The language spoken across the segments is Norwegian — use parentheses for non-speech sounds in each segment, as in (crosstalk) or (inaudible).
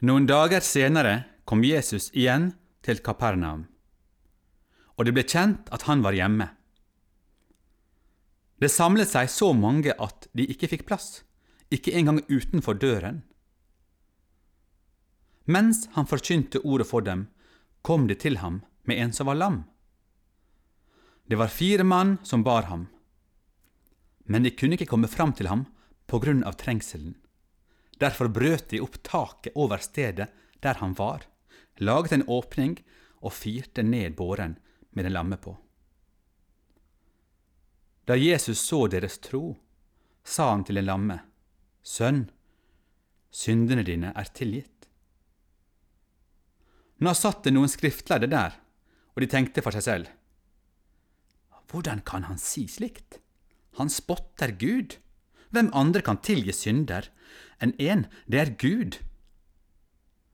Noen dager senere kom Jesus igjen til Kapernaum, og det ble kjent at han var hjemme. Det samlet seg så mange at de ikke fikk plass, ikke engang utenfor døren. Mens han forkynte ordet for dem, kom de til ham med en som var lam. Det var fire mann som bar ham, men de kunne ikke komme fram til ham på grunn av trengselen. Derfor brøt de opp taket over stedet der han var, laget en åpning og firte ned båren med den lamme på. Da Jesus så deres tro, sa han til den lamme, Sønn, syndene dine er tilgitt. Nå satt det noen skriftlærde der, og de tenkte for seg selv, Hvordan kan han si slikt? Han spotter Gud. Hvem andre kan tilgi synder enn én, det er Gud.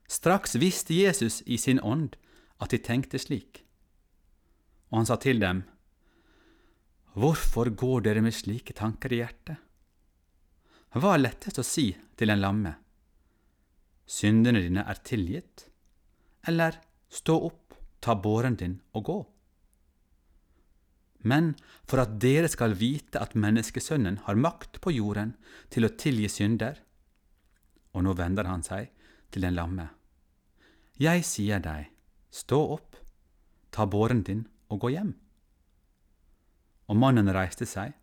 Straks visste Jesus i sin ånd at de tenkte slik, og han sa til dem, Hvorfor går dere med slike tanker i hjertet? Hva er lettest å si til en lamme? Syndene dine er tilgitt, eller stå opp, ta båren din og gå? Men for at dere skal vite at menneskesønnen har makt på jorden til å tilgi synder, og nå vender han seg til den lamme. Jeg sier deg, stå opp, ta båren din og gå hjem. Og mannen reiste seg,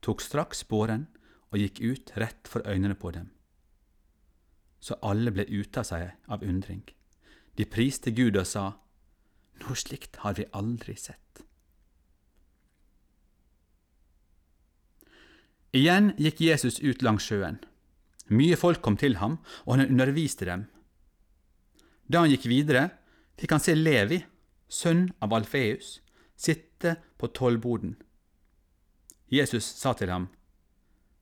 tok straks båren og gikk ut rett for øynene på dem. Så alle ble ute av seg av undring. De priste Gud og sa, Noe slikt har vi aldri sett. Igjen gikk Jesus ut langs sjøen. Mye folk kom til ham, og han underviste dem. Da han gikk videre, fikk han se Levi, sønn av Alfeus, sitte på tollboden. Jesus sa til ham,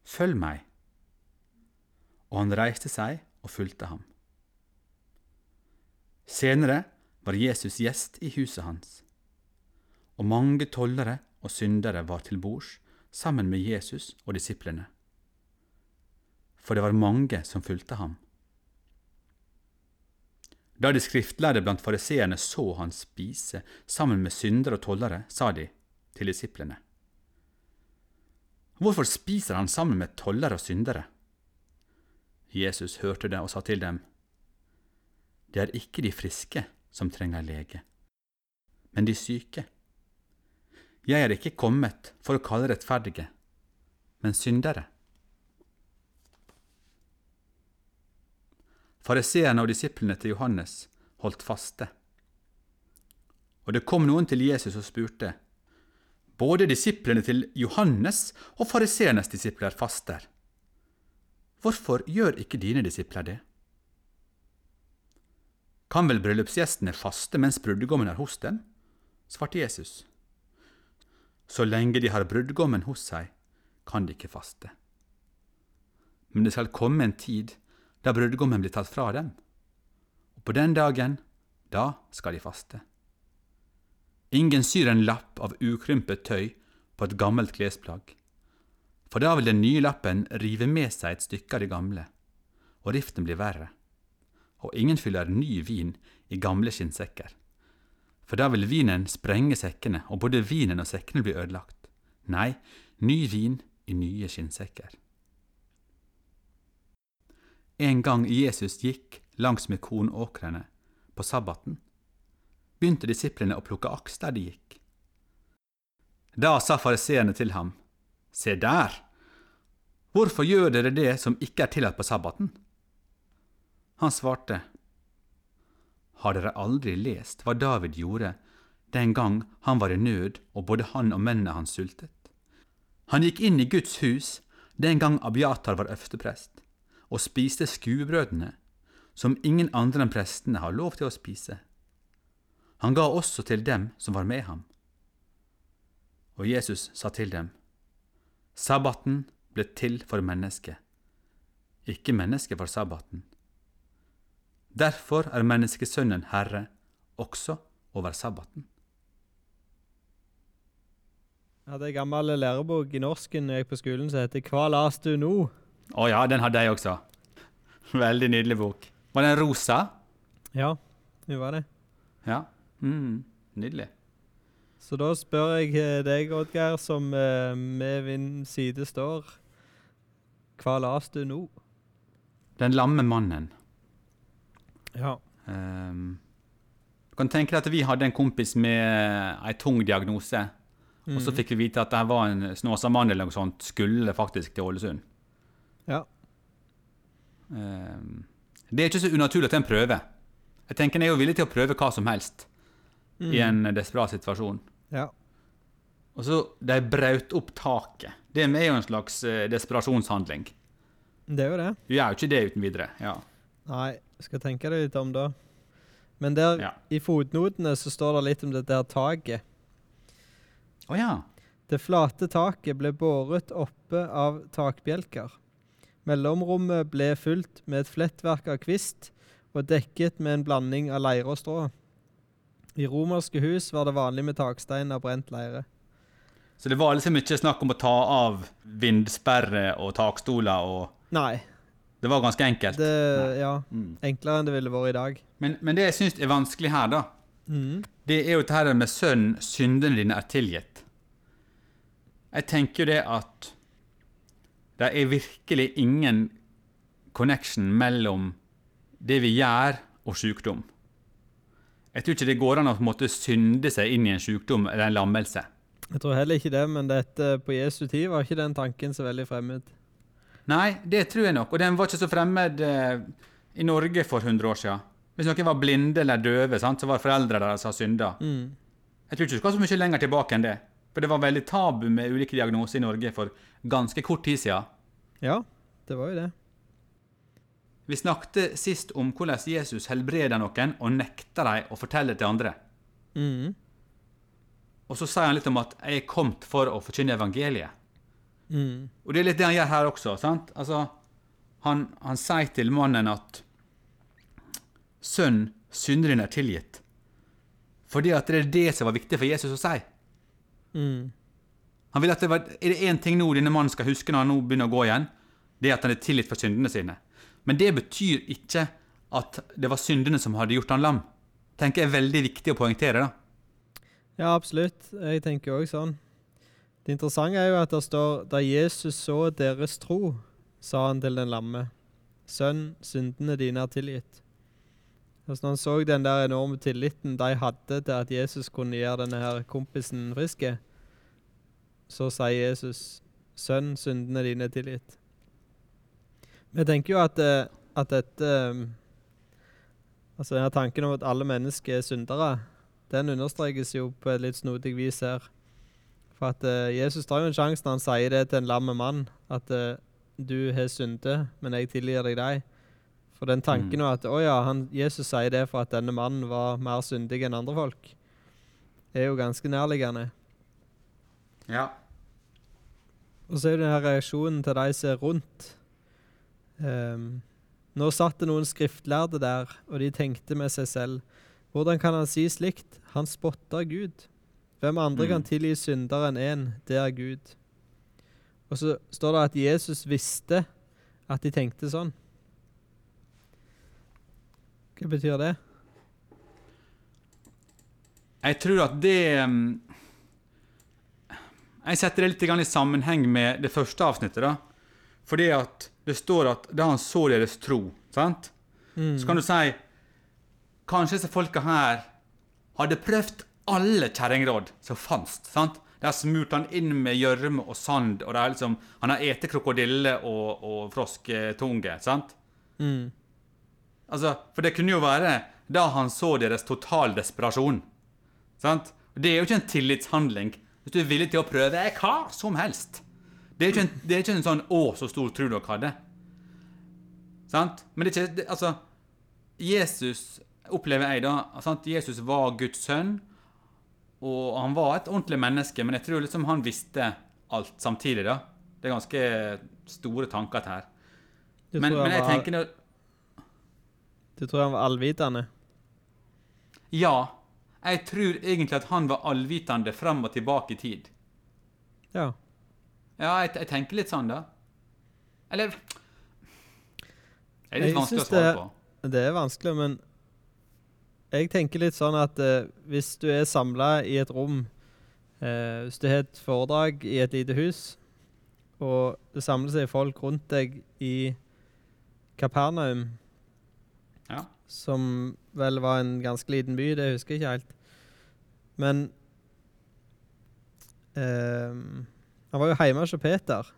Følg meg. Og han reiste seg og fulgte ham. Senere var Jesus gjest i huset hans, og mange tollere og syndere var til bords sammen med Jesus og disiplene for det var mange som fulgte ham. Da de skriftlærde blant fariseerne så han spise sammen med syndere og tollere, sa de til disiplene. Hvorfor spiser han sammen med tollere og syndere? Jesus hørte det og sa til dem, Det er ikke de friske som trenger lege, men de syke. Jeg er ikke kommet for å kalle rettferdige, men syndere. Fariseerne og disiplene til Johannes holdt faste. Og det kom noen til Jesus og spurte, både disiplene til Johannes og fariseernes disipler faster. Hvorfor gjør ikke dine disipler det? Kan vel bryllupsgjestene faste mens brudgommen er hos dem? svarte Jesus. Så lenge de har brudgommen hos seg, kan de ikke faste. Men det skal komme en tid da brudgommen blir tatt fra dem. Og på den dagen, da skal de faste. Ingen syr en lapp av ukrympet tøy på et gammelt klesplagg, for da vil den nye lappen rive med seg et stykke av det gamle, og riften blir verre. Og ingen fyller ny vin i gamle skinnsekker, for da vil vinen sprenge sekkene, og både vinen og sekkene blir ødelagt. Nei, ny vin i nye skinnsekker. En gang Jesus gikk langs med kornåkrene på sabbaten, begynte disiplene å plukke aks der de gikk. Da sa fariseerne til ham, Se der! Hvorfor gjør dere det som ikke er tillatt på sabbaten? Han svarte, Har dere aldri lest hva David gjorde den gang han var i nød og både han og mennene hans sultet? Han gikk inn i Guds hus den gang Abiatar var øversteprest og spiste skuebrødene, som ingen andre enn prestene har lov til å spise. Han ga også til dem som var med ham. Og Jesus sa til dem, Sabbaten ble til for mennesket, ikke mennesket for sabbaten. Derfor er menneskesønnen herre også over sabbaten. Jeg hadde en gammel lærebok i norsken jeg på skolen som heter Hva las du nå? Å ja, den hadde jeg også. Veldig nydelig bok. Var den rosa? Ja, det var det. Ja. Mm, nydelig. Så da spør jeg eh, deg, Oddgeir, som eh, med min side står Hva las du nå? Den lamme mannen. Ja. Um, du kan tenke deg at vi hadde en kompis med ei tung diagnose. Og så Mhm. fikk vi vite at det var en snåsamann eller noe sånt, skulle faktisk til Ålesund. Ja. Ehm, det er ikke så unaturlig at en prøver. Jeg tenker En er jo villig til å prøve hva som helst i Mhm. en desperat situasjon. Ja. Og så De brøt opp taket. Det er jo en slags eh, desperasjonshandling. Det er jo det. Du gjør jo ikke det uten videre. Ja. Nei, skal tenke deg litt om da. Men der Ja. i fotnotene så står det litt om det der taket. Å ja. Det flate taket ble båret oppe av takbjelker. Mellomrommet ble fylt med et flettverk av kvist og dekket med en blanding av leire og strå. I romerske hus var det vanlig med takstein av brent leire. Så det var liksom ikke snakk om å ta av vindsperre og takstoler og Nei, Det var ganske enkelt. det ja, Mm. enklere enn det ville vært i dag. Men, men det jeg syns er vanskelig her, da, mm. det er jo dette med sønn, syndene dine er tilgitt. Jeg tenker jo det at det er virkelig ingen connection mellom det vi gjør, og sykdom. Jeg tror ikke det går an å måte synde seg inn i en sykdom eller en lammelse. Jeg tror heller ikke det, men dette på Jesu tid var ikke den tanken så veldig fremmed. Nei, det tror jeg nok, og den var ikke så fremmed eh, i Norge for 100 år siden. Hvis noen var blinde eller døve, sant, så var foreldre deres som synda. Mm. Jeg tror ikke du skal så mye lenger tilbake enn det. For det var veldig tabu med ulike diagnoser i Norge for ganske kort tid siden. Ja, det var jo det. Vi snakket sist om hvordan Jesus helbreder noen og nekter dem å fortelle til andre. Mhm. Og så sier han litt om at 'jeg er kommet for å forkynne evangeliet'. Mhm. Og det er litt det han gjør her også. sant? Altså, han, han sier til mannen at 'Sønn, synderen er tilgitt'. Fordi at det er det som var viktig for Jesus å si. Mhm. Han vil at det var, Er det én ting nå denne mannen skal huske når han nå begynner å gå igjen, det er at han er tilgitt for syndene sine. Men det betyr ikke at det var syndene som hadde gjort han lam. tenker jeg er veldig viktig å poengtere. da. Ja, absolutt. Jeg tenker òg sånn. Det interessante er jo at det står da Jesus så deres tro, sa han til den lamme, Sønn, syndene dine er tilgitt. Altså når han så den der enorme tilliten de hadde til at Jesus kunne gjøre denne her kompisen friske, så sier Jesus, Sønn, syndene dine er tilgitt. Men jeg tenker jo at, eh, at dette eh, Altså denne tanken om at alle mennesker er syndere, den understrekes jo på et litt snodig vis her. For at eh, Jesus tar jo en sjanse når han sier det til en lam mann, at du har syndet, men jeg tilgir deg deg. For den tanken Mm. at å ja, han, Jesus sier det for at denne mannen var mer syndig enn andre folk, er jo ganske nærliggende. Ja. Og så er det denne reaksjonen til de som er rundt. Um, nå satt det noen skriftlærde der, og de tenkte med seg selv. Hvordan kan han si slikt? Han spotter Gud. Hvem andre kan Mm. tilgi syndere enn én? Det er Gud. Og så står det at Jesus visste at de tenkte sånn. Hva betyr det? Jeg tror at det um, Jeg setter det litt i sammenheng med det første avsnittet. da. Fordi at det står at da han så deres tro, sant? Mm. så kan du si Kanskje disse folka her hadde prøvd alle kjerringråd som fantes. sant? De har smurt han inn med gjørme og sand, og det er liksom, han har ete krokodille og, og frosketunge. sant? Mm. Altså, For det kunne jo være da han så deres total desperasjon. Sant? Det er jo ikke en tillitshandling hvis du er villig til å prøve hva som helst. Det er ikke en, det er ikke en sånn 'Å, så stor tro dere hadde'. Sant? Men det er ikke det, Altså, Jesus opplever jeg da sant? Jesus var Guds sønn, og han var et ordentlig menneske, men jeg tror liksom han visste alt samtidig, da. Det er ganske store tanker til her. Men, men jeg var, tenker du tror han var allvitende? Ja. Jeg tror egentlig at han var allvitende frem og tilbake i tid. Ja. Ja, jeg, jeg tenker litt sånn, da. Eller Det er litt Jeg vanskelig å svare det- på. Det er vanskelig, men jeg tenker litt sånn at eh, hvis du er samla i et rom eh, Hvis du har et foredrag i et lite hus, og det samler seg folk rundt deg i Kapernaum, Ja. Som vel var en ganske liten by, det husker jeg ikke helt. Men eh, Han var jo hjemme hos Peter.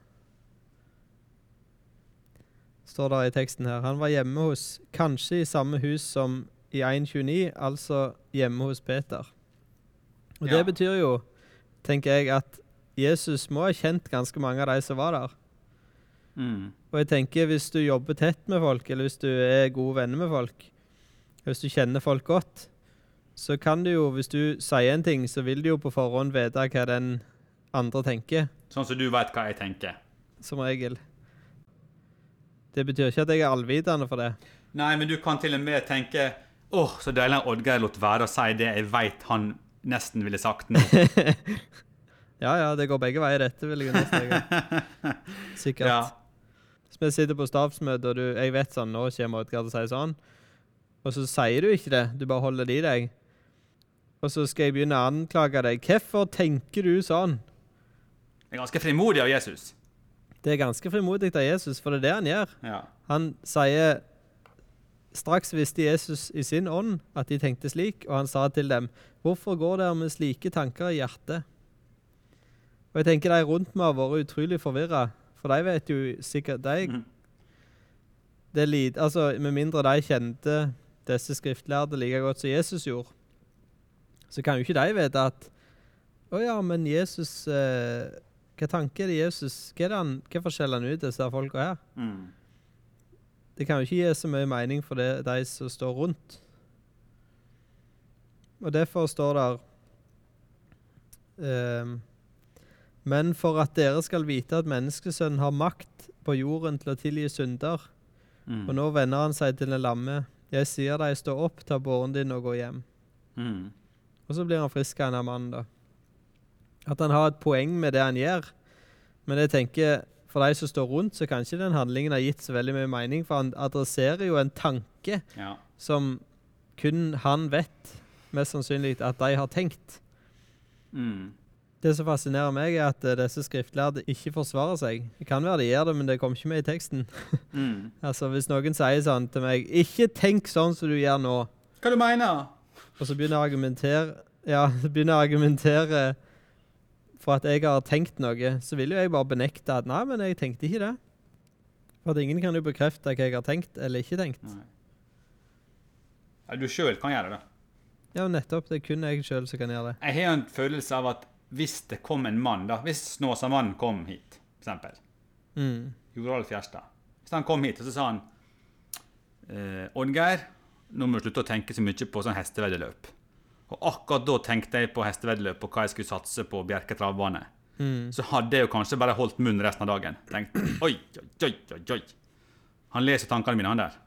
Står der i teksten her. Han var hjemme hos Kanskje i samme hus som i 1.29, altså hjemme hos Peter. Og Ja. det betyr jo, tenker jeg, at Jesus må ha kjent ganske mange av de som var der. Mm. Og jeg tenker hvis du jobber tett med folk, eller hvis du er gode venner med folk, hvis du kjenner folk godt, så kan du jo, hvis du sier en ting, så vil du jo på forhånd vite hva den andre tenker, Sånn som du veit hva jeg tenker. som regel. Det betyr ikke at jeg er allvitende for det. Nei, men du kan til og med tenke Åh, så deilig at Oddgeir lot være å si det jeg veit han nesten ville sagt nå. (laughs) Ja, ja, det går begge veier, dette vil jeg understreke. (laughs) Sikkert. ja. Hvis vi sitter på stabsmøte, og du, jeg vet sånn, nå kommer Oddgeir til å si sånn, og så sier du ikke det, du bare holder det i deg. Og så skal jeg begynne å anklage deg. Hvorfor tenker du sånn? Det er ganske frimodig av Jesus. Det er ganske frimodig av Jesus, for det er det han gjør. Ja. Han sier Straks visste Jesus i sin ånd at de tenkte slik, og han sa til dem, Hvorfor går dere med slike tanker i hjertet? Og jeg tenker de rundt meg har vært utrolig forvirra, for de vet jo sikkert de, mm. det lite, altså Med mindre de kjente disse skriftlærde like godt som Jesus gjorde, så kan jo ikke de vite at Å ja, men Jesus eh, Hva tanke er det Jesus Hva er det han, hva forskjeller han ut disse folka her? Mm. Det kan jo ikke gi så mye mening for det, de som står rundt. Og derfor står der ehm, Men for at dere skal vite at menneskesønnen har makt på jorden til å tilgi synder. Mm. Og nå vender han seg til den lamme. Jeg sier deg, stå opp, ta båren din og gå hjem. Mm. Og så blir han frisk av denne mannen, da. At han har et poeng med det han gjør. Men jeg tenker, for de som står rundt, så kan ikke den handlingen ha gitt så veldig mye mening, for han adresserer jo en tanke Ja. som kun han vet, mest sannsynlig, at de har tenkt. Mm. Det som fascinerer meg, er at eh, disse skriftlærde ikke forsvarer seg. Det kan være de gjør det, men det kommer ikke med i teksten. (laughs) Mm. altså, Hvis noen sier sånn til meg 'Ikke tenk sånn som du gjør nå', Hva du mener og så begynner jeg å argumentere Ja, (laughs) begynner jeg å argumentere for at jeg har tenkt noe, så vil jo jeg bare benekte at 'nei, men jeg tenkte ikke det'. For at ingen kan jo bekrefte hva jeg har tenkt eller ikke tenkt. Nei. Du sjøl kan gjøre det. Ja, nettopp. Det er kun jeg sjøl som kan gjøre det. Jeg har en følelse av at hvis det kom en mann, da Hvis Snåsamannen kom hit, for eksempel. Mm. Joralf Gjerstad. Hvis han kom hit, og så sa han eh, Oddgeir, nå må du slutte å tenke så mye på sånn hesteveddeløp. Og akkurat da tenkte jeg på hesteveddeløp og hva jeg skulle satse på Bjerke travbane. Mm. Så hadde jeg jo kanskje bare holdt munn resten av dagen. Tenkt oi, oi, oi, oi, oi. Han leser tankene mine, han der.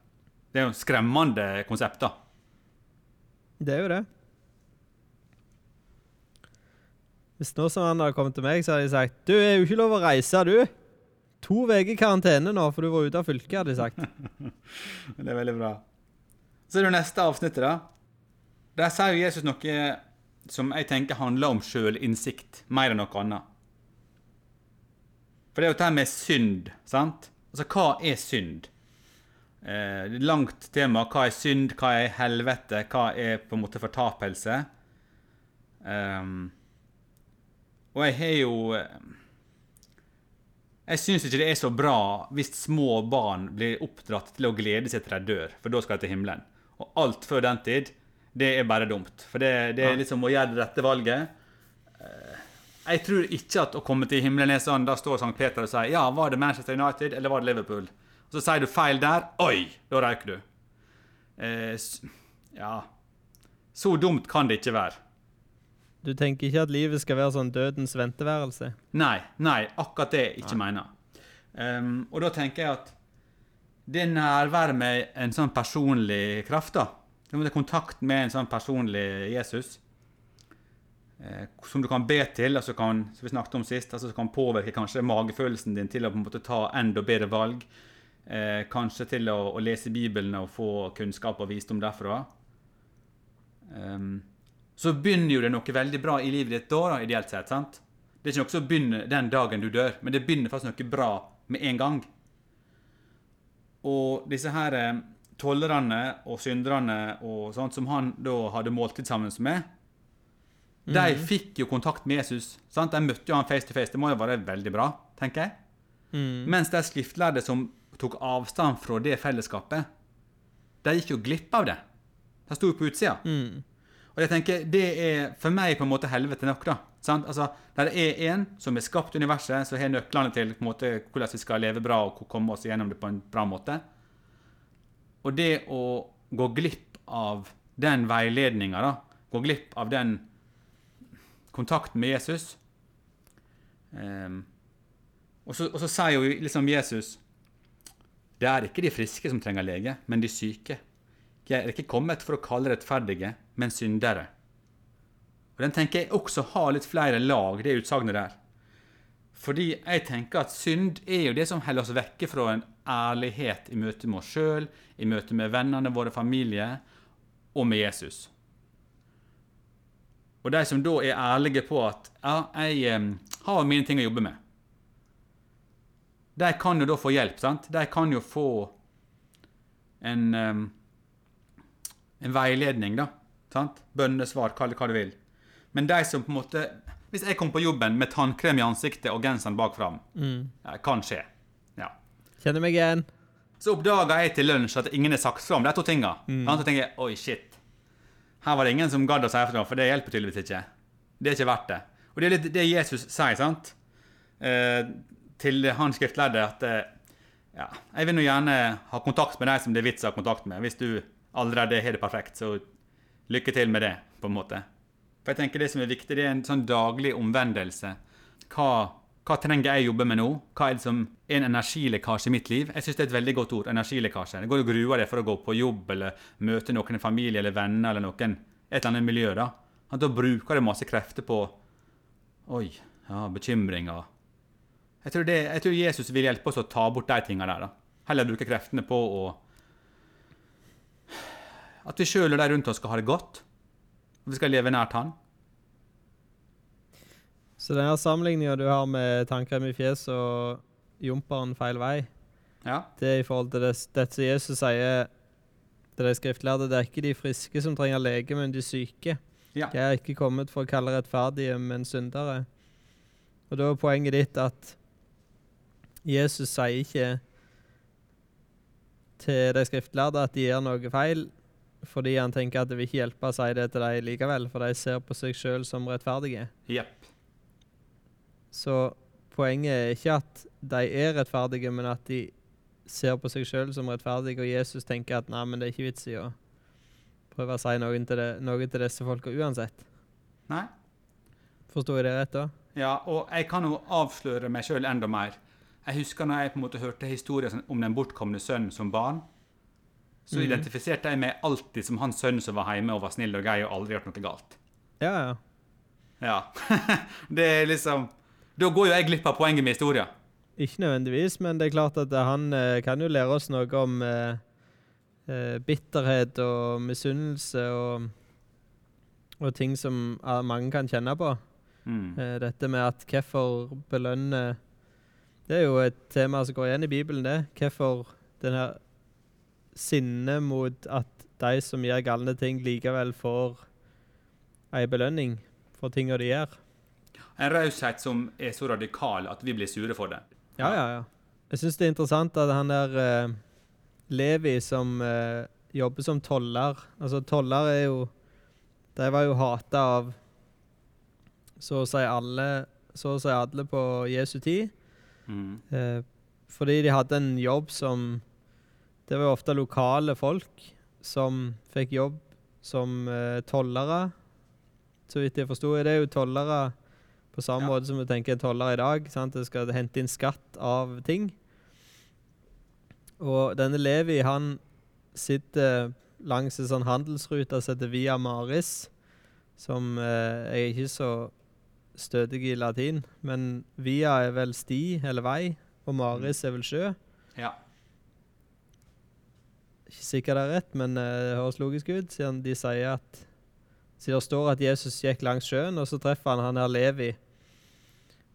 Det er jo skremmende konsept, da. Det er jo det. Hvis nå som han hadde kommet til meg, så hadde de sagt Du er jo ikke lov å reise, du. To uker karantene nå, for du var ute av fylket, hadde de sagt. (laughs) Det er veldig bra. Så er det neste avsnittet, da. Der sier Jesus noe som jeg tenker handler om sjølinnsikt, mer enn noe annet. For det er jo dette med synd, sant? Altså, hva er synd? Eh, langt tema. Hva er synd? Hva er helvete? Hva er på en måte fortapelse? Ehm, og jeg har jo eh, Jeg syns ikke det er så bra hvis små barn blir oppdratt til å glede seg til de dør, for da skal de til himmelen. Og alt før den tid, det er bare dumt. For det, det er liksom å gjøre det rette valget. Eh, Jeg tror ikke at å komme til himmelen er sånn, da står St. Peter og sier ja, var det Manchester United eller var det Liverpool? Og så sier du feil der. Oi, da røyker du. Eh, ja Så dumt kan det ikke være. Du tenker ikke at livet skal være sånn dødens venteværelse? Nei, nei, akkurat det jeg ikke mener. Um, og da tenker jeg at det nærværet med en sånn personlig kraft, da, det kontakt med en sånn personlig Jesus, eh, som du kan be til, altså kan, som vi snakket om sist, altså kan påvirke kanskje magefølelsen din til å på en måte ta enda bedre valg, eh, kanskje til å, å, lese Bibelen og få kunnskap og visdom derfra. Um, så begynner jo det noe veldig bra i livet ditt da, da, ideelt sett. sant? Det er ikke noe som begynner den dagen du dør, men det begynner faktisk noe bra med en gang. Og disse her eh, tollerne og synderne og sånt som han da hadde måltid sammen med, mm. de fikk jo kontakt med Jesus. sant? De møtte jo han face to face. Det må jo være veldig bra, tenker jeg. Mm. Mens de skriftlærde som tok avstand fra det fellesskapet, de gikk jo glipp av det. De sto jo på utsida. Mm. Og jeg tenker, Det er for meg på en måte helvete nok. da. Altså, Der er en som har skapt universet, som har nøklene til måte, hvordan vi skal leve bra og komme oss gjennom det på en bra måte. Og det å gå glipp av den veiledninga, gå glipp av den kontakten med Jesus um, og, så, og, så, sier jo liksom Jesus det er ikke de friske som trenger lege, men de syke. Jeg er ikke kommet for å kalle rettferdige, men syndere. Og Den tenker jeg også har litt flere lag, det utsagnet der. Fordi jeg tenker at synd er jo det som holder oss vekke fra en ærlighet i møte med oss sjøl, i møte med vennene våre, familie og med Jesus. Og de som da er ærlige på at ja, jeg eh, har mine ting å jobbe med, de kan jo da få hjelp. sant? De kan jo få en, um, en veiledning, da sant? Bønnesvar, kall det hva du vil. Men de som på en måte Hvis jeg kom på jobben med tannkrem i ansiktet og genseren bak fram, mm. ja, kan skje. Ja. Kjenner meg igjen. Så oppdaga jeg til lunsj at ingen har sagt fra om de to tinga. Mm. Så tenker jeg oi, shit. Her var det ingen som gadd å si ifra, for det hjelper tydeligvis ikke. Det er ikke verdt det. Og det er litt det Jesus sier, sant? Eh, til han skriftlærde at eh, ja, jeg vil nå gjerne ha kontakt med deg som det er vits å ha kontakt med. Hvis du allerede har det perfekt, så lykke til med det, på en måte. For jeg tenker Det som er viktig, det er en sånn daglig omvendelse. Hva, hva trenger jeg jobbe med nå? Hva er det som er en energilekkasje i mitt liv? Jeg syns det er et veldig godt ord. energilekkasje. Det går og gruer deg for å gå på jobb eller møte noen i familie eller venner eller noen et eller annet miljø. Da Da bruker du masse krefter på Oi, ja, bekymringer. Jeg tror, det, jeg tror Jesus vil hjelpe oss å ta bort de tingene der. da. Heller bruke kreftene på å at vi sjøl og de rundt oss skal ha det godt. Og vi skal leve nært Han. Så denne sammenligninga du har med tannkrem i fjeset og jumperen feil vei, ja. det er i forhold til det, som Jesus sier til de skriftlærde, det er ikke de friske som trenger lege, men de syke. Ja. Jeg er ikke kommet for å kalle rettferdige, men syndere. Og da er poenget ditt at Jesus sier ikke til de skriftlærde at de gjør noe feil, fordi han tenker at det vil ikke hjelpe å si det til dem likevel, for de ser på seg sjøl som rettferdige. Yep. Så poenget er ikke at de er rettferdige, men at de ser på seg sjøl som rettferdige, og Jesus tenker at nei, men det er ikke vits i å prøve å si noe til, det, noe til disse folka uansett. Nei. Forsto jeg det rett da? Ja, og jeg kan jo avsløre meg sjøl enda mer. Jeg husker når jeg på en måte hørte historien om den bortkomne sønnen som barn så mm. identifiserte jeg meg alltid som hans sønn som var hjemme og var snill og grei og aldri gjort noe galt. Ja, ja. Ja. (laughs) det er liksom Da går jo jeg glipp av poenget med historien. Ikke nødvendigvis, men det er klart at han eh, kan jo lære oss noe om eh, eh bitterhet og misunnelse og, og ting som mange kan kjenne på. Mm. Eh, dette med at hvorfor belønne Det er jo et tema som går igjen i Bibelen, det. Hvorfor den her sinne mot at de som gjør galne ting, likevel får ei belønning for tinga de gjør. En raushet som er så radikal at vi blir sure for det. Ja, ja, ja. Jeg syns det er interessant at han der uh, Levi som uh, jobber som toller Altså, toller er jo De var jo hata av så å si alle så å si alle på Jesu tid. Mm. Uh, fordi de hadde en jobb som det var jo ofte lokale folk som fikk jobb som eh, tollere. Så vidt jeg forsto, er det jo tollere på samme ja. måte som vi tenker tollere i dag. Sant? Det skal hente inn skatt av ting. Og denne Levi, han sitter langs en sånn handelsrute som heter Via Maris, som eh, jeg er ikke så stødig i latin, men Via er vel sti eller vei, og Maris er vel sjø. Ja. Ikke sikkert det er rett, men eh, det høres logisk ut, siden de sier at Siden det står at Jesus gikk langs sjøen, og så treffer han han her Levi.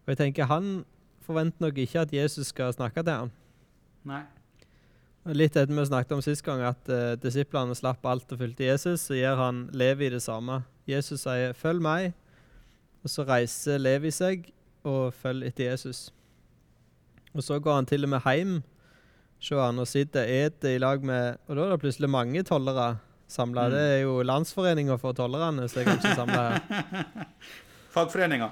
Og jeg tenker, han forventer nok ikke at Jesus skal snakke til ham. Nei. Litt etter vi snakket om sist gang, at uh, disiplene slapp alt og fulgte Jesus, så gjør han Levi det samme. Jesus sier 'følg meg', og så reiser Levi seg og følger etter Jesus. Og så går han til og med hjem, han, og sitter ete i lag med Og da er det plutselig mange tollere samla. Mm. Det er jo Landsforeninga for tollerne som er kanskje samla her. (laughs) Fagforeninga.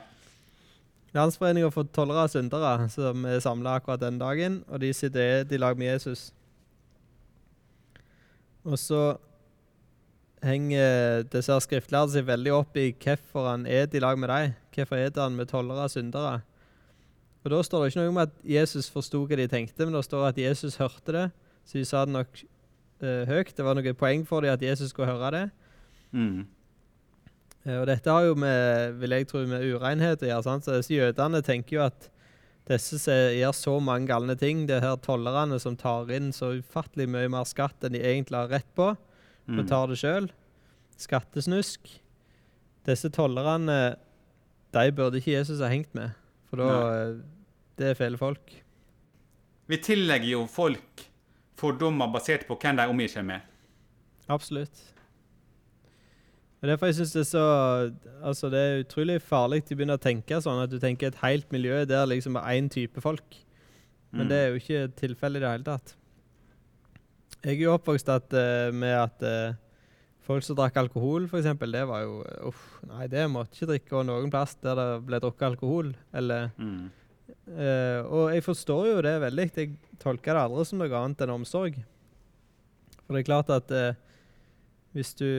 Landsforeninga for tollere og syndere som er samla akkurat den dagen, og de sitter eter i lag med Jesus. Og så henger disse skriftlærde seg veldig opp i hvorfor han et i lag med dem. Hvorfor et han med tollere og syndere? Og Da står det ikke noe om at Jesus forsto hva de tenkte, men det står at Jesus hørte det, så de sa det nok uh, høyt. Det var noe poeng for dem at Jesus skulle høre det. Mm. Uh, Og dette har jo med, vil jeg tro, med urenhet å gjøre. sant? Så disse Jødene tenker jo at disse gjør så mange galne ting, det her tollerne som tar inn så ufattelig mye mer skatt enn de egentlig har rett på, og Mm. tar det sjøl. Skattesnusk. Disse tollerne, de burde ikke Jesus ha hengt med, for da eh, Det er fæle folk. Vi tillegger jo folk fordommer basert på hvem de omgir seg med. Absolutt. Og derfor jeg synes det er så Altså, det er utrolig farlig å begynne å tenke sånn at du tenker et helt miljø der liksom er én type folk. Men Mm. det er jo ikke tilfellet i det hele tatt. Jeg er jo oppvokst at, uh, med at eh, folk som drakk alkohol, f.eks., det var jo eh, Uff, nei, det måtte ikke drikke noen plass der det ble drukket alkohol. Eller Mm. Eh, og jeg forstår jo det veldig. Jeg tolker det aldri som noe annet enn omsorg. For det er klart at eh, hvis du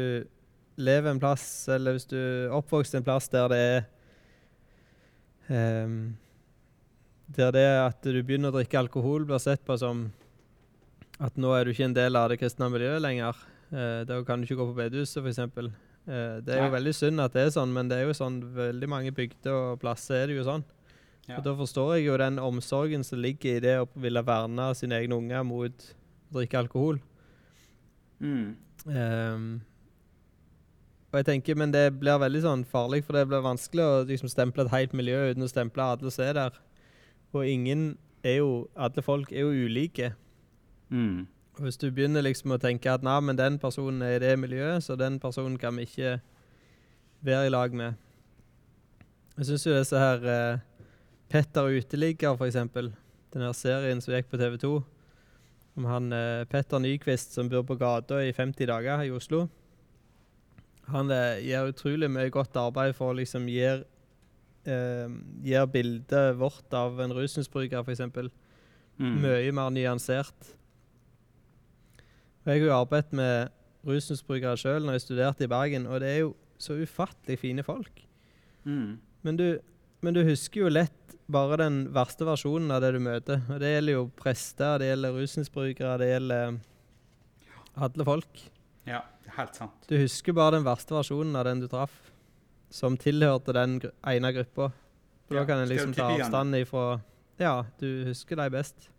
lever en plass, eller hvis du er oppvokst en plass der det er ehm, Der det at du begynner å drikke alkohol, blir sett på som at nå er du ikke en del av det kristne miljøet lenger. Eh, da kan du ikke gå på bedehuset, f.eks. Eh, det er jo Nei. veldig synd at det er sånn, men det er jo sånn veldig mange bygder og plasser er det jo sånn. Ja. Og Da forstår jeg jo den omsorgen som ligger i det å ville verne sine egne unger mot å drikke alkohol. Mm. Um, og jeg tenker, Men det blir veldig sånn farlig, for det blir vanskelig å liksom stemple et helt miljø uten å stemple alle som er der. Og ingen er jo Alle folk er jo ulike. Mm. Hvis du begynner liksom å tenke at nei, men den personen er i det miljøet, så den personen kan vi ikke være i lag med. Jeg syns jo disse her eh, Petter uteligger, eksempel. Den her serien som gikk på TV 2. Om han eh, Petter Nyquist som bor på gata i 50 dager i Oslo. Han eh, gjør utrolig mye godt arbeid for å liksom gjøre eh, bildet vårt av en rusmisbruker, f.eks Mm. mye mer nyansert. Jeg har jo arbeidet med rusmisbrukere sjøl når jeg studerte i Bergen, og det er jo så ufattelig fine folk. Mm. Men du, men du husker jo lett bare den verste versjonen av det du møter. Og det gjelder jo prester, det gjelder rusmisbrukere, det gjelder alle folk. Ja, helt sant. Du husker bare den verste versjonen av den du traff, som tilhørte den ene gruppa. For Ja, da kan en liksom ta avstand ifra Ja, du husker dem best.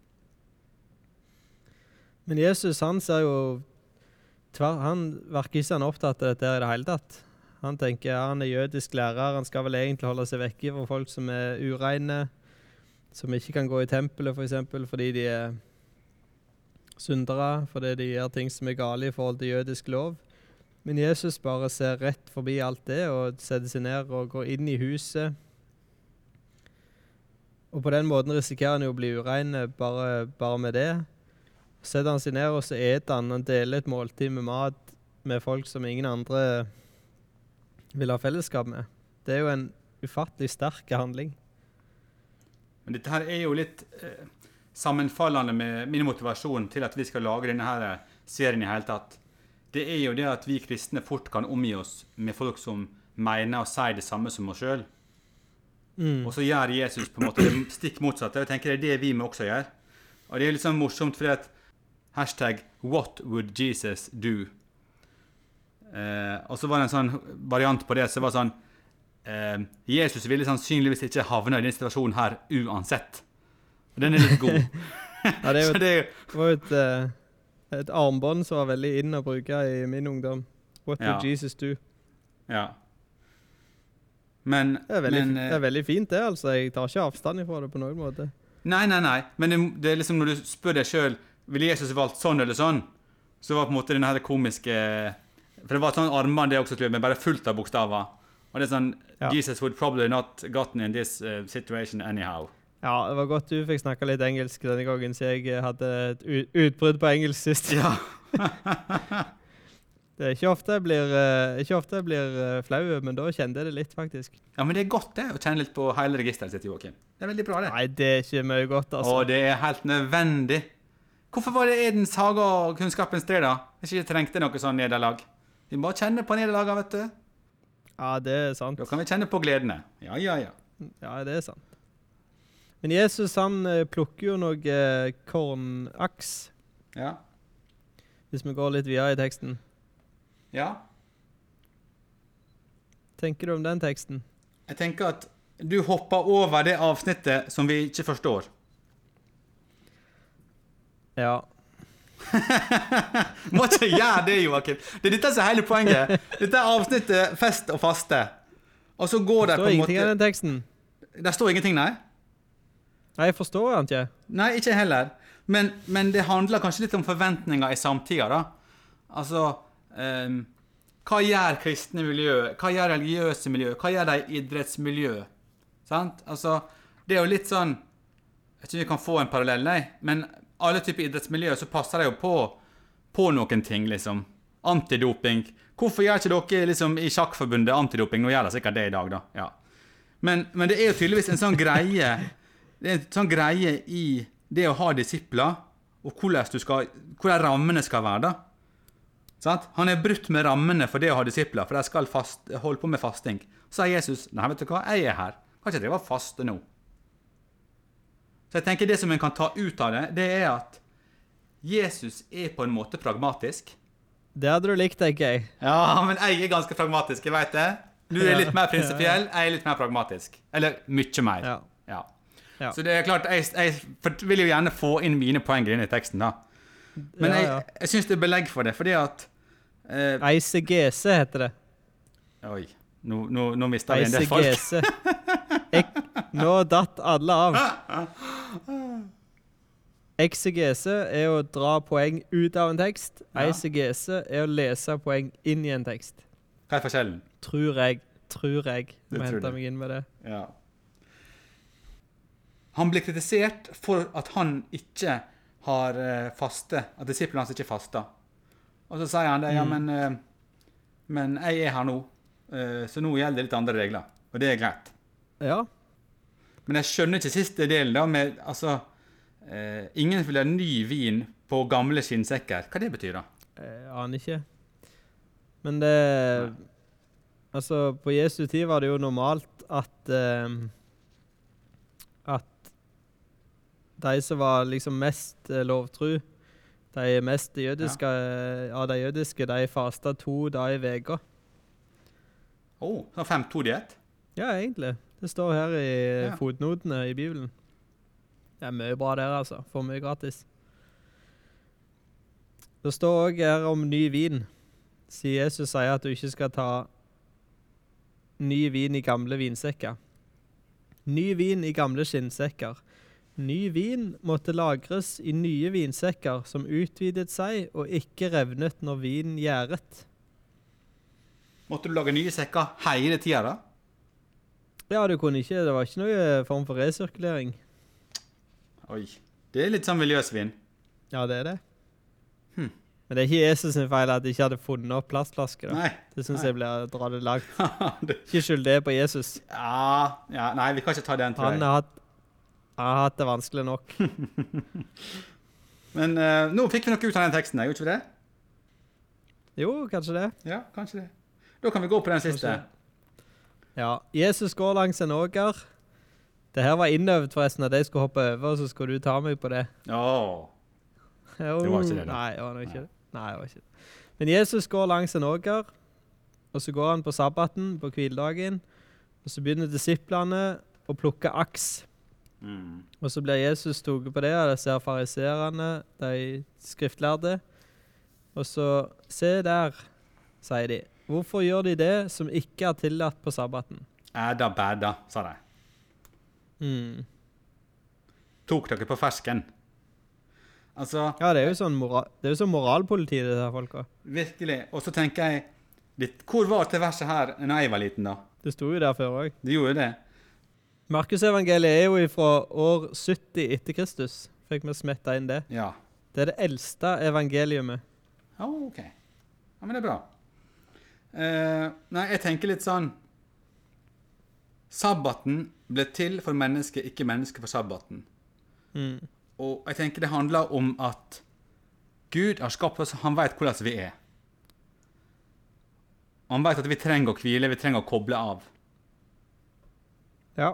Men Jesus, han ser jo Han virker ikke sånn opptatt av dette i det hele tatt. Han tenker ja, han er jødisk lærer, han skal vel egentlig holde seg vekke fra folk som er ureine, som ikke kan gå i tempelet. For eksempel, fordi de er syndere, fordi de gjør ting som er gale i forhold til jødisk lov. Men Jesus bare ser rett forbi alt det og setter seg ned og går inn i huset. Og på den måten risikerer han jo å bli urein bare, bare med det. Setter han seg ned og så eter han. Han deler et måltid med mat med folk som ingen andre vil ha fellesskap med. Det er jo en ufattelig sterk handling. Men dette her er jo litt eh, sammenfallende med min motivasjon til at vi skal lage denne her eh, serien i hele tatt. Det er jo det at vi kristne fort kan omgi oss med folk som mener og sier det samme som oss sjøl. Mm. Og så gjør Jesus på en måte det stikk motsatte. Jeg tenker det er det vi må også gjøre. Og det er litt sånn morsomt fordi at hashtag 'What would Jesus do?' Eh, og så var det en sånn variant på det som var sånn eh, Jesus ville sannsynligvis ikke havna i denne situasjonen her uansett. Og den er litt god. (laughs) Ja, det jo (laughs) så det var jo et, eh, et armbånd som var veldig inn å bruke i min ungdom. What Ja. would Jesus do? Ja. Men, Det er, veldig, men det eh, er veldig fint, det. altså. Jeg tar ikke avstand ifra det på noen måte. Nei, nei, nei. Men det, det er liksom når du spør deg sjøl Ville Jesus valgt sånn eller sånn, så var på en måte denne her komiske For det var sånn armbånd det også, men bare fullt av bokstaver. Og det er sånn Ja. Jesus would probably not gotten in this uh, situation anyhow. Ja, Det var godt du fikk snakka litt engelsk denne gangen, så jeg eh, hadde et utbrudd på engelsk sist. Ja. (laughs) Det er ikke ofte jeg blir, eh, ikke ofte jeg blir flau, men da kjente jeg det litt, faktisk. ja, men det er godt det, å kjenne litt på hele registeret sitt, Joakim. Det er veldig bra, det. Nei, det er ikke mye godt, altså. Og det er helt nødvendig. Hvorfor var det Edens hage og kunnskapens tre, da? Hvis ikke trengte noe sånn nederlag. Vi må kjenne på nederlagene, vet du. Ja, det er sant. Da kan vi kjenne på gledene. Ja, ja, ja. Ja, det er sant. Men Jesus han eh, plukker jo noe eh, kornaks, Ja. hvis vi går litt videre i teksten. ja. Tenker du om den teksten? Jeg tenker at du hopper over det avsnittet som vi ikke forstår. Ja. (laughs) Må ikke gjøre det, Joakim. Det er dette som er hele poenget. Dette er avsnittet fest og faste. Og så går det Det står ingenting i den teksten. Der står ingenting, nei? Nei, jeg forstår den ikke. Nei, ikke heller. Men, men det handler kanskje litt om forventninger i samtida, da. Altså um, Hva gjør kristne miljø? Hva gjør religiøse miljø? Hva gjør de i idrettsmiljø? Sant? Altså, det er jo litt sånn Jeg tror vi kan få en parallell, nei. Men alle typer idrettsmiljø så passer de jo på, på noen ting, liksom. Antidoping. Hvorfor gjør ikke dere liksom, i Sjakkforbundet antidoping? Nå gjør de sikkert det i dag, da. Ja. Men, men det er jo tydeligvis en sånn greie Det er en sånn greie i det å ha disipler, og hvordan, du skal, hvordan rammene skal være. da. Sant? Han er brutt med rammene for det å ha disipler, for de skal fast, holde på med fasting. Så sier Jesus nei, vet du hva, jeg er her. Kan ikke drive og faste nå. Så jeg tenker Det som en kan ta ut av det, det er at Jesus er på en måte pragmatisk. Det hadde du likt, tenker jeg. Ja, men jeg er ganske pragmatisk, jeg vet det. Du er litt mer prinsipiell, jeg er litt mer pragmatisk. Eller mye mer. Ja. Ja. Ja. Så det er klart, jeg, jeg vil jo gjerne få inn mine poeng inn i teksten, da. Men Ja, jeg, jeg syns det er belegg for det, fordi at eh, ICGC heter det. Oi, nå, nå, nå mista vi en del folk. (laughs) Nå datt alle av. Exegese er å dra poeng ut av en tekst. Ja. ICGC er å lese poeng inn i en tekst. Hva er forskjellen? Tror jeg. Tror jeg. Må hente meg inn med det. Ja. Han blir kritisert for at han ikke har eh, faste, at disiplene hans ikke faster. Og så sier han det, ja, Mm. men, eh, men jeg er her nå, eh, så nå gjelder det litt andre regler. Og det er greit. Ja. Men jeg skjønner ikke siste delen, da, med altså eh, Ingen vil ha ny vin på gamle skinnsekker. Hva det betyr da? Jeg aner ikke. Men det Altså, på Jesu tid var det jo normalt at eh, At de som var liksom mest eh, lovtru, de mest jødiske ja. av de jødiske, de fasta to dager i uka. Å, oh, 5-2-diett? Ja, egentlig. Det står her i Ja. fotnotene i Bibelen. Det er mye bra der, altså. For mye gratis. Det står òg her om ny vin. Siden Jesus sier at du ikke skal ta ny vin i gamle vinsekker. Ny vin i gamle skinnsekker. Ny vin måtte lagres i nye vinsekker som utvidet seg og ikke revnet når vinen gjæret. Måtte du lage nye sekker hele tida, da? Ja, du kunne ikke, det var ikke noe form for resirkulering. Oi. Det er litt sånn miljøsvin. Ja, det er det. Hm. Men det er ikke Jesus sin feil at de ikke hadde funnet opp plastflasker. da. Nei. Det syns jeg blir å dra det langt. (laughs) Ikke skyld det på Jesus. ja, ja, nei, vi kan ikke ta den, tror Han har hatt, han har hatt det vanskelig nok. (laughs) Men eh, nå fikk vi noe ut av den teksten, gjorde ikke vi det? Jo, kanskje det. Ja, kanskje det. Da kan vi gå på den siste. Kanskje. Ja. Jesus går langs en åker. Det her var innøvd forresten, at jeg skulle hoppe over, og så skulle du ta meg på det. Jo, Det var ikke det, da. Nei, det var ikke det. Nei, det var ikke det. Men Jesus går langs en åker, og så går han på sabbaten, på hviledagen, og så begynner disiplene å plukke aks. Mm. Og så blir Jesus tatt på det og det ser fariserene, de skriftlærde. Og så Se der, sier de. Hvorfor gjør de det som ikke er tillatt på sabbaten? Æda bæda, sa de. Mm. Tok dere på fersken? Altså, Ja, det er jo sånn, mora det er jo sånn moralpoliti, det der folka. virkelig. Og så tenker jeg litt, Hvor var det verset her da jeg var liten, da? Det sto jo der før òg. Det gjorde det. Markusevangeliet er jo fra år 70 etter Kristus. Fikk vi smetta inn det. Ja. Det er det eldste evangeliumet. Ja, OK. Ja, Men det er bra. Eh, nei, jeg tenker litt sånn Sabbaten ble til for mennesket, ikke mennesket for sabbaten. Mm. Og jeg tenker det handler om at Gud har skapt oss, han vet hvordan vi er. Han vet at vi trenger å hvile, vi trenger å koble av. Ja.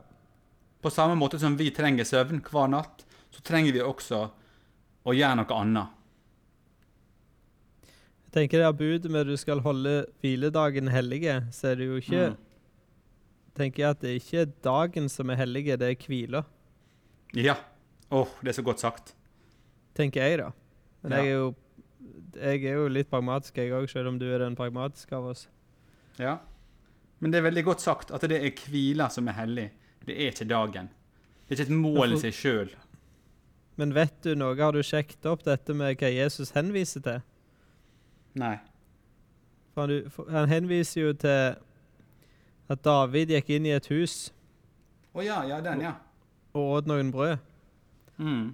På samme måte som vi trenger søvn hver natt, så trenger vi også å gjøre noe annet. Tenker det er budet med at du skal holde hviledagen hellige, så er det jo ikke Mm. tenker jeg at det er ikke dagen som er hellige, det er hvila, Ja. Åh, det er så godt sagt. tenker jeg, da. Men Ja. jeg er jo jeg er jo litt pragmatisk, jeg òg, selv om du er den pragmatiske av oss. Ja. Men det er veldig godt sagt at det er hvila som er hellig. Det er ikke dagen. Det er ikke et mål i seg sjøl. Men vet du noe, har du sjekket opp dette med hva Jesus henviser til? Nei. For han, for han henviser jo til at David gikk inn i et hus Å ja, ja, den, ja. og åt noen brød. Mm.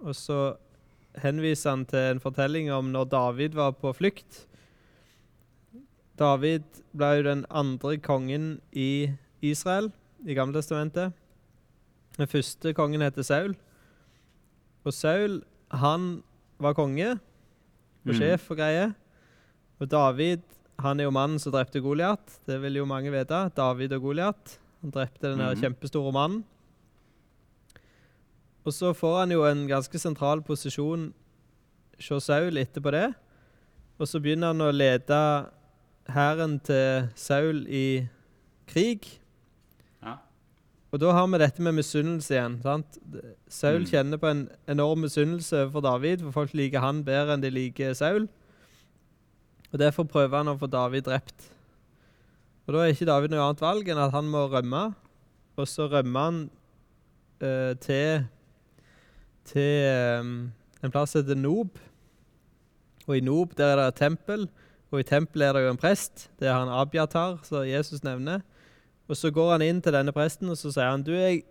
Og så henviser han til en fortelling om når David var på flukt. David ble jo den andre kongen i Israel i Gamle testamentet. Den første kongen heter Saul. Og Saul, han var konge og Mm. sjef og greie. Og David, han er jo mannen som drepte Goliat. Det vil jo mange vite. David og Goliat. Han drepte den mm -hmm. kjempestore mannen. Og så får han jo en ganske sentral posisjon hos Saul etterpå det. Og så begynner han å lede hæren til Saul i krig. Ja. Og da har vi dette med misunnelse igjen. sant? Saul Mm. kjenner på en enorm misunnelse overfor David, for folk liker han bedre enn de liker Saul. Og Derfor prøver han å få David drept. Og Da er ikke David noe annet valg enn at han må rømme. Og så rømmer han eh, til, til eh, en plass som heter Nob. Og i Nob der er det et tempel, og i tempelet er det jo en prest. Det er han Abiatar, som Jesus nevner. Og så går han inn til denne presten og så sier han, du, jeg,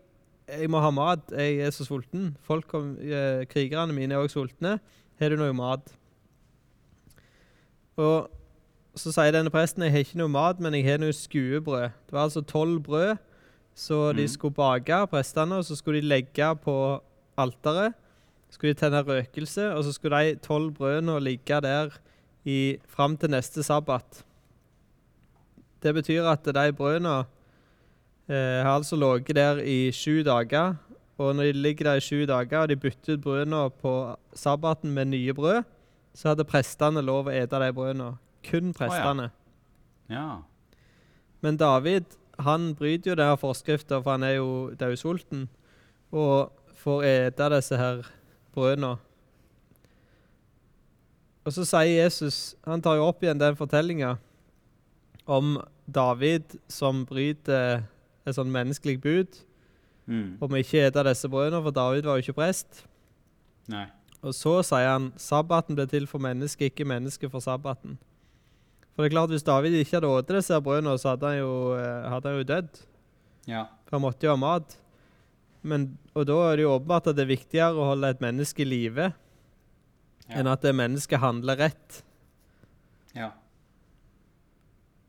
jeg må ha mat, jeg er så sulten. Folk, eh, Krigerne mine er også sultne. Har du noe mat? Og så sier denne presten jeg har ikke noe mat, men jeg har noe skuebrød. Det var altså tolv brød så de Mhm. skulle bake, prestene, og så skulle de legge på alteret. Skulle de tenne røkelse, og så skulle de tolv brødene ligge der i, fram til neste sabbat. Det betyr at de brødene eh, har altså ligget der i sju dager. Og når de ligger der i sju dager, og de bytter ut brødene på sabbaten med nye brød, så hadde prestene lov å ete de brødene. Kun prestene. Ja. Men David han bryter jo denne forskriften, for han er jo daudsulten. og får ete disse her brødene. Og så sier Jesus Han tar jo opp igjen den fortellinga om David som bryter et sånn menneskelig bud Mm. om ikke ete disse brødene, for David var jo ikke prest. Nei. Og så sier han sabbaten ble til for mennesket, ikke mennesket for sabbaten. For det er klart, hvis David ikke hadde spist disse brødene, så hadde han jo, eh, hadde han jo dødd. Ja. For han måtte jo ha mat. Men, og da er det jo åpenbart at det er viktigere å holde et menneske i live Ja. enn at det mennesket handler rett. ja.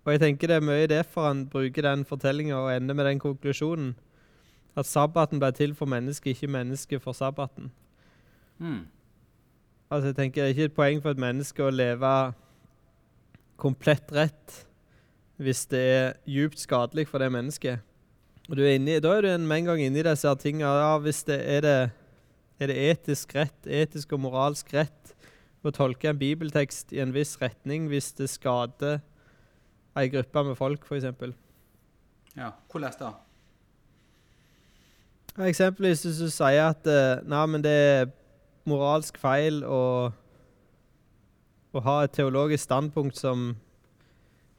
Og jeg tenker det er mye derfor han bruker den fortellinga og ender med den konklusjonen. At sabbaten ble til for mennesket, ikke mennesket for sabbaten. Mm. Altså jeg tenker Det er ikke et poeng for et menneske å leve komplett rett hvis det er djupt skadelig for det mennesket. Og du er inni, Da er du en- med en gang inni disse tingene. Ja, hvis det er, det er det etisk rett, etisk og moralsk rett å tolke en bibeltekst i en viss retning hvis det skader ei gruppe med folk, f.eks. ja. Hvordan da? Eksempelvis hvis du sier at eh, nei, men det er moralsk feil å å ha et teologisk standpunkt som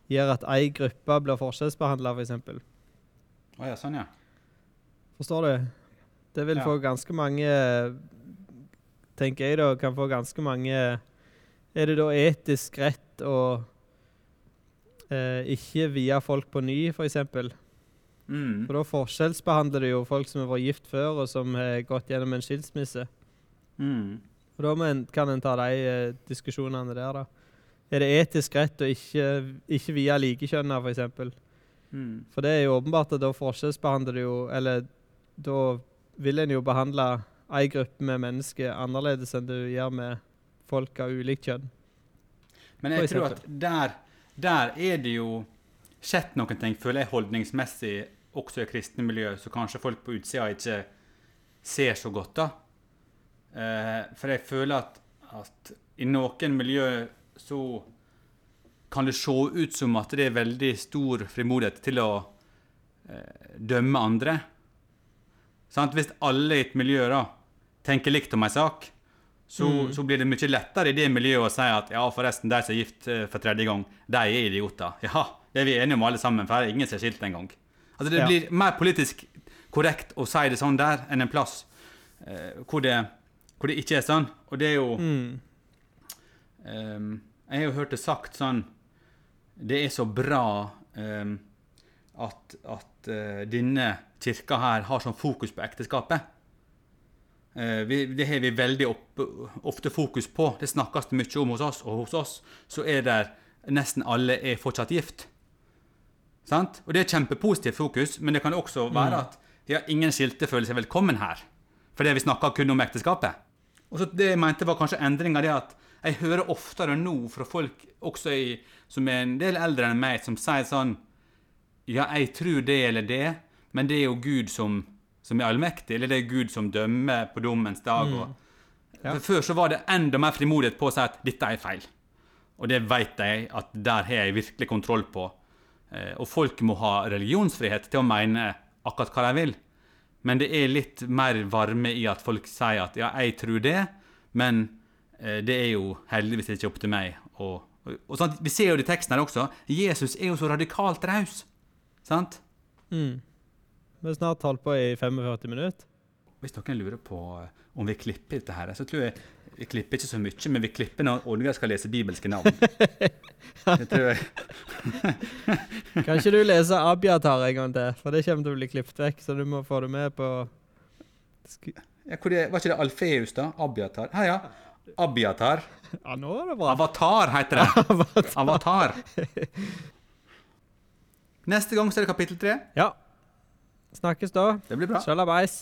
gjør at ei gruppe blir forskjellsbehandla, f.eks. For Å ja, sånn, ja. Forstår du? Det vil Ja. få ganske mange Tenker jeg da, kan få ganske mange Er det da etisk rett å eh, ikke vie folk på ny, f.eks.? Mm. For da forskjellsbehandler du jo folk som har vært gift før, og som har gått gjennom en skilsmisse. Mm. Og da må en, kan en ta de eh, diskusjonene der, da. Er det etisk rett å ikke, ikke vie likekjønna, f.eks.? Mm. for det er jo åpenbart at da forskjellsbehandler du jo Eller da vil en jo behandle ei gruppe med mennesker annerledes enn du gjør med folk av ulikt kjønn. Men jeg tror at der, der er det jo skjedd noen ting, føler jeg, holdningsmessig, også i kristne miljø, så kanskje folk på utsida ikke ser så godt, da. Eh, for jeg føler at, at i noen miljø så kan det se ut som at det er veldig stor frimodighet til å eh, dømme andre. Sant? Hvis alle i et miljø da, tenker likt om en sak, så, Mm. så blir det mye lettere i det miljøet å si at ja, forresten, de som er gift eh, for tredje gang, de er idioter. Ja, det er vi enige om alle sammen, for ingen som er skilt engang. Altså, det Ja. blir mer politisk korrekt å si det sånn der enn en plass eh, hvor, det, hvor det ikke er sånn. Og det er jo Mm. um, jeg har jo hørt det sagt sånn Det er så bra um, at, at uh, denne kirka her har sånn fokus på ekteskapet. Uh, vi, det har vi veldig opp, ofte fokus på. Det snakkes det mye om hos oss, og hos oss så er det nesten alle er fortsatt gift. Sant? Og det er kjempepositivt fokus, men det kan også være at ja, ingen skilte føler seg velkommen her. Fordi vi snakker kun om ekteskapet. Og så Det jeg mente var kanskje endringa det at jeg hører oftere nå fra folk også i, som er en del eldre enn meg, som sier sånn Ja, jeg tror det eller det, men det er jo Gud som, som er allmektig, eller det er Gud som dømmer på dommens dag. Og, Ja. Før så var det enda mer frimodighet på å si at dette er feil. Og det vet jeg at der har jeg virkelig kontroll på. Eh, og folk må ha religionsfrihet til å mene akkurat hva de vil. Men det er litt mer varme i at folk sier at ja, jeg tror det, men eh, det er jo heldigvis ikke opp til meg. Og, og, og sånn, Vi ser jo det i teksten her også. Jesus er jo så radikalt raus. Sant? Mm. Vi har snart holdt på i 45 minutter. Hvis noen lurer på eh, om vi klipper dette her, så tror jeg vi klipper ikke så mye, men vi klipper når Oddgeir skal lese bibelske navn. (laughs) Det tror jeg. (laughs) Kan ikke du lese Abiatar en gang til? For det kommer til å bli klippet vekk, så du må få det med på Ja, det, var ikke det Alfeus, da? Abiatar? Her, ja. Abiatar. Ja, nå er det bra. Avatar heter det. (laughs) Avatar. Neste gang så er det kapittel tre. Ja. Snakkes da. Det blir bra. Sjalabais.